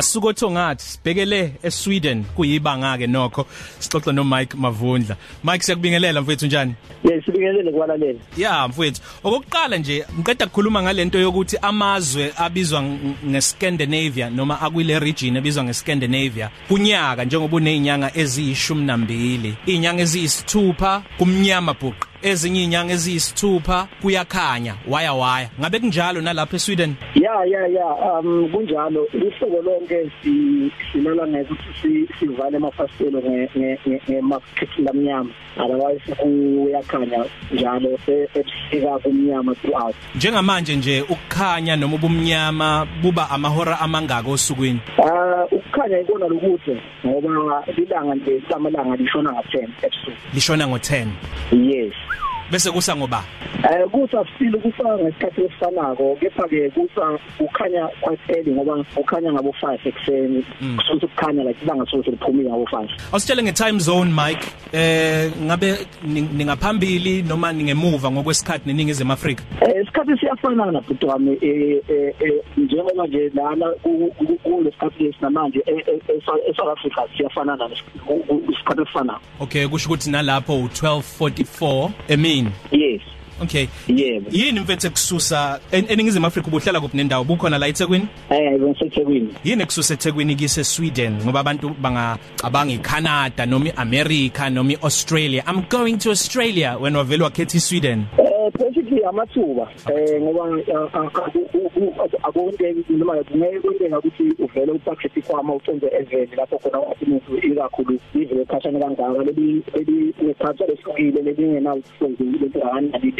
asukotho ngathi sibhekele eSweden kuyibanga ke nokho. Sixoxe no Mike Mavundla. Mike siyakubingelela mfethu njani? Yes sibingelele kwalalela Yeah mfethu okokuqala nje ngiqeda ukukhuluma ngalento yokuthi amazwe abizwa ngeScandinavia noma akwile region ebizwa ngeScandinavia kunyaka njengoba unezinyanga eziyishumi nambili. Izinyanga eziyisithupha kumnyama bhuqi ezinye inyanga eziyisithupha kuyakhanya waya waya. Ngabe kunjalo nalapha eSweden? Ya ya ya um kunjalo. Ihlobo lonke silala ngokuthi sivale amafasitelo ngemakhethi lamnyama. Otherwise kuyakhanya njalo ebusika kumnyama throughout. Njengamanje nje ukukhanya noma ubumnyama buba amahora amangaka osukwini? Ah ukukhanya ikona lokuthi ngoba ilanga nje samalanga lishona nga10 ebusuku. Lishona ngo10 yes. Bese kusa ngoba? Eh kusa still kusa ngesikhathi esifanako kepha ke kusa ukhanya early ngoba ukhanya ngabo 5 ekseni kusuthi ukukhanya like ilanga sothi liphumile ngabo 5 Awusitshele nge-time zone Mike. Eh ngabe ningaphambili noma ningemuva ngokwesikhathi neningizimu Afrika? Eh isikhathi siyafanana bhuti wami. Eh eh njengoba nje lana kulesikhathi lesinamanje eSouth Africa siyafanana isikhathi esifanako. Okay kusho ukuthi nalapho u1244 emini yes Okay. Yebo. Yini mfethu kususa eningizimu Afrika ubuhlala kuphi nendawo bukhona la eThekwini? Eh ngiseThekwini. Yini kususa eThekwini kise Sweden ngoba abantu bangacabanga iCanada noma iAmerica noma iAustralia. I'm going to Australia when wavela wakhetha iSweden. Eh basically amathuba? Eh ngoba akunteki noma ngeke kwenteka ukuthi uvele upakhet ikwama ucenze eveni lapho khona umuntu ikakhulu ivele khashana kangaka lebi lebi nekhatha lesukile lebingena ukufunza into anali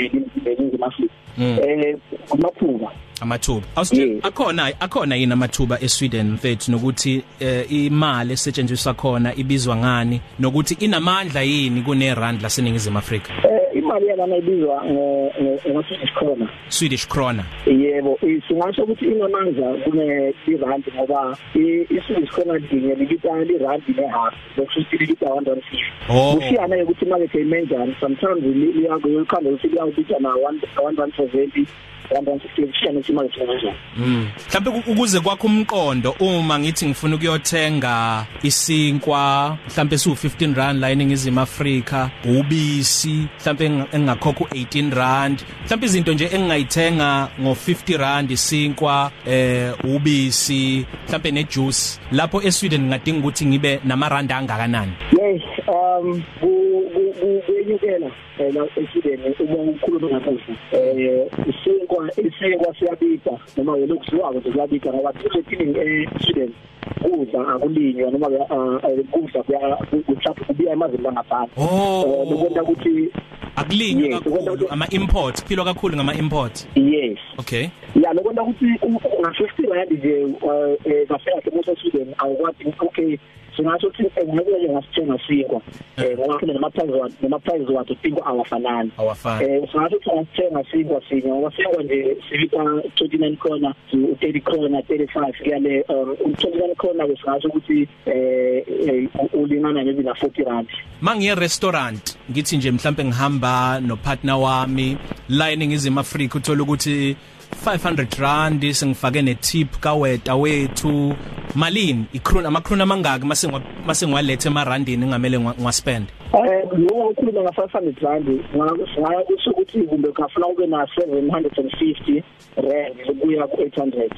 leningizimu afrika eh amathuba. Amathuba. Awusithe akhona akhona yini amathuba eSweden mfethu nokuthi imali esetshenziswa khona ibizwa ngani nokuthi inamandla yini kune rand laseningizimu Afrika? Eh imali yalana ibizwa ngo Swedish krona Swedish krona yebo singasho ukuthi inamandla kune irand ngoba iSwedish krona dinge libita irand ne half lokuthi libita 150 oh. Kusiyana ukuthi market imenjani sometimes liyakukhanda ukuthi liyabita na 170 160 imali kanjani Mm. Mhlawumbe ukuze kwakho umqondo uma ngithi ngifuna ukuyothenga isinkwa mhlawumbe su 15 rand la eningizimu Afrika ubisi mhlawumbe engakhokha u18 rand. Mhlawumbe izinto nje engingayithenga ngo50 rand isinkwa eh ubisi mhlawumbe nejuice. Lapho eSweden ngadinga ukuthi ngibe namaranda angakanani? Yes um kuyenyukela la eSweden uma ukhuluma ngakuhle eh isinkwa isinkwa siyabita noma yelokhu siwako nje siyabita ngoba kulethi eSweden kudla akulinywa noma kudla kuhlapha kubiya emazweni langaphandle oh. Lokwenta ukuthi akulinywa kakhulu ama import philo kakhulu ngama import yes. Okay. Ya lokwenta ukuthi nga50 rand nje kahle kahle musa Sweden awukwazi okay singasho ukuthi ngeke ngasithenga sinkwa eh ngoba khona nama price wa nama price wa sinkwa awafanani eh singasho ukuthi ngasithenga sinkwa sinye ngoba sinkwa nje sibita 29 krona to 30 krona 35 kuyale um 29 krona singasho ukuthi eh ulingana maybe na 40 rand mangiye restaurant ngithi nje mhlambe ngihamba no partner wami la eningizimu Afrika uthola ukuthi 500 rand sengifake ne tip kaweta wethu malini? Ikrona amakrona mangaki mase mase ngiwalethe emarandini ngamele ngiwaspend Eh lo ukhuluma nga 500 rand ngaya kusho ukuthi kumbe ngafuna ube na 750 rand ukuya ku 800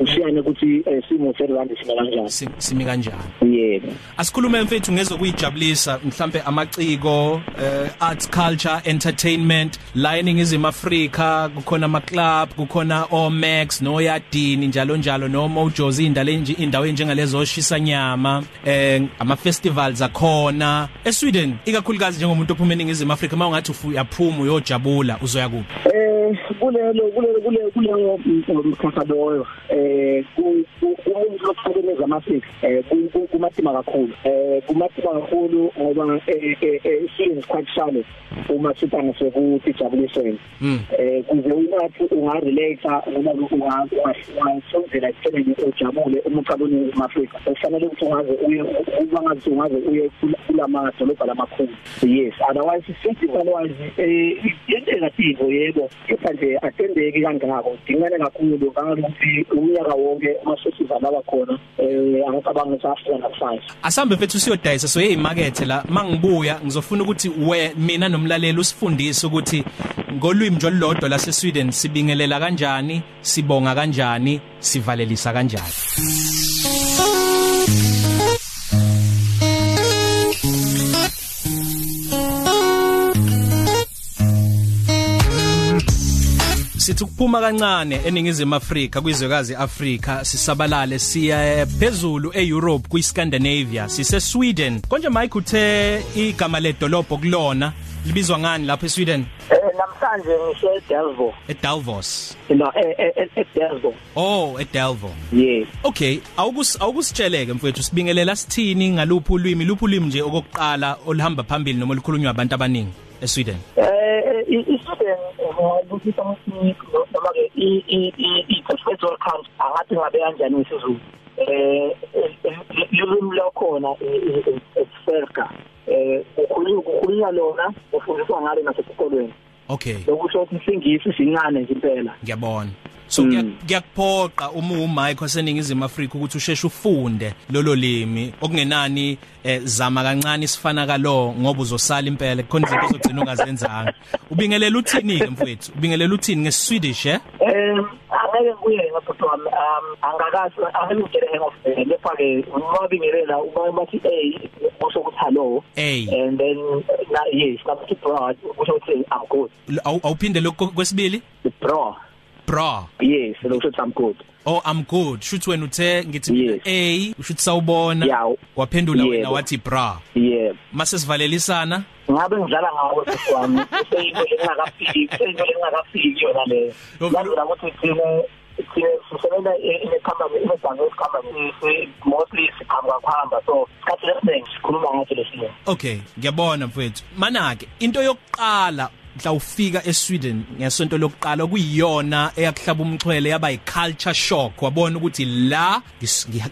ushiyane ukuthi simo 30 rand sima kanjani simi kanjani? Yebo. Asikhulume mfethu ngezokuyijabulisa mhlambe amaciko arts culture entertainment la eningizimu Afrika kukhona ama club kukhona Omax no Yadini njalo njalo no Mojos indalo enje indawo njengalezo oshisa nyama eh ama festivals akhona eSweden ikakhulukazi njengomuntu ophuma eningizimu Afrika mawungathi uyaphuma uyojabula uzoya kuphi? Eh kulelo kulelo kulelo kuleyo mkhakha loyo eh kumuntu lokuphakeme zamasiko eh kumatima kakhulu. Eh kumatima kakhulu ngoba eh isins quite shallow uma sithanga sekujabulisweni eh kuze unathi unga relate noma ungasonzela ekuthenini ujabule uma uqabuni eMafrika kufanele ukuthi ungaze uye uma ngathi ungaze uye kulama dolobha lamakhulu yes otherwise sithi otherwise eh yenteka tiko yebo. Kepha nje atendeki kangako dingane kakhulu kangakuthi unyaka wonke ama festival abakhona eh eh angicabanga ukuthi afika nakusasa asambe mfethu siyodayisa so yeyimakethe la. Mangibuya ngizofuna ukuthi we mina nomlaleli usifundise ukuthi ngolwimi nje olulodwa lase Sweden sibingelela kanjani sibonga kanjani sivalelisa kanjani. Sithi kuphuma kancane eningizimu Afrika kwizwekazi Afrika sisabalale siya phezulu eEurope kuiScandinavia sise Sweden konje Mike uthe igama ledolobho kulona libizwa ngani lapha eSweden? Eh namhlanje ngisho eDelvo. eDalvos no eDelvo. Oh eDelvo. Yes. Okay awukus awukusitsheleke mfowethu sibingelela sithini ngaluphi ulwimi? Luphi ulwimi nje okokuqala olihamba phambili noma olukhulunywa abantu abaningi eSweden? Eh iSweden ngokuthi samsini noma ke i i i festival count angathi ngabe kanjani isizulu eh lulimi lakhona eSelka eh ukukhulunywa lona ufundiswa ngalo nasesikolweni okay lokusho ukuthi isingisi sincane nje impela ngiyabona so kuyakuphoqa uma uMike waseningizimu Afrika ukuthi usheshe ufunde lolo limi. Okungenani eh, zama kancane isifana kalo ngoba uzosala impela khona izinto ezogcina ungazenzanga. Ubingelela uthini ke mfowethu? Ubingelela uthini ngeSwedish eh? Um angeke kuye ngaphoto wami um angakazi angikele hang of lepa ke uma bingelela uma bathi a kusho ukuthi hello. A. and then na yes nabathi bro kusho ukuthi i'm good. Awuphinde lokho kwesibili? Bro bra yes lokusho ukuthi i'm good oh i'm good shuthi wena uthe ngithi Yes. a ushuthi sawubona Yeah. waphendula wena Yebo. wathi bra yeah mase sivalelisana ngabe ngidlala ngawo sisiwami seyinto lengakafiki seyinto lengakafiki yona le Yo, ngazela ukuthi thina thina sisebenza in-company in-business company mostly sikhamba kuhamba so isikhathi esiningi sikhuluma ngathi lesinye okay ngiyabona mfowethu mana ke into yokuqala mhla ufika eSweden ngesonto lokuqala kuyiyona eyakuhlaba umxhwele yaba iculture shock. Wabona ukuthi la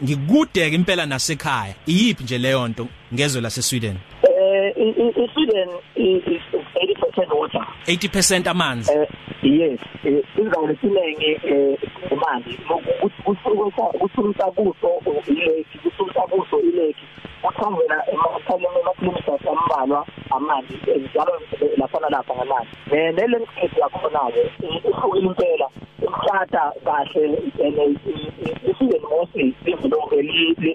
ngikudeke impela nasekhaya. Iyiphi nje leyo nto ngezwe laseSweden? Eh i-Sweden is is 80% water. 80% amanzi. Eh yes eh, indawo lesiningi eh imali. Kusuka kusuka kuso ileki kusuka kuso ileki uthangela emakhaleni ambalwa amanzi njalo lapha lapha ngamanzi eh le landscape yakhona ke ihlukile impela imhlata kahle isizwe mostly livulonke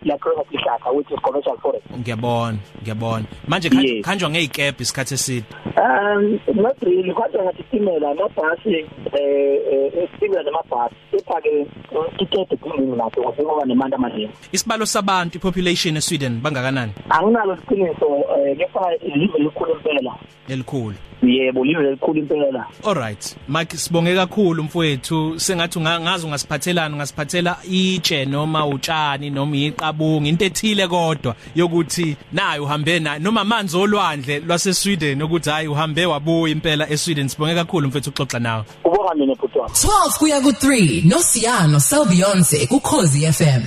lakhona sihlaka which is commercial forest ngiyabona ngiyabona. Manje Yes. khanj- khanjwa ngezikephi isikhathi eside? Um not really. Kodwa ngathi itimela amabhasi eh esitimela namabhasi. Kepha ke tikete kuningi naso ngoba nemali amaningi. Isibalo sabantu ipopulation eSweden bangakanani? Anginalo iqiniso eh, kepha live likhulu impela. Elikhulu. Yebo live likhulu impela. Alright Mike sibonge kakhulu mfowethu. Sengathi unga- ngazi ungasiphathelana ungasiphathela itshe noma utshani noma iqabunga into ethile kodwa yokuthi nayo uhambe nayo noma amanzi olwandle lwaseSweden ukuthi hayi uhambe wabuya impela eSweden. Sibonge kakhulu mfowethu uxoxa nawe. Ubonga mina bhuti wami 12 kuya ku3 noSiyano Selbionze ku Khosi FM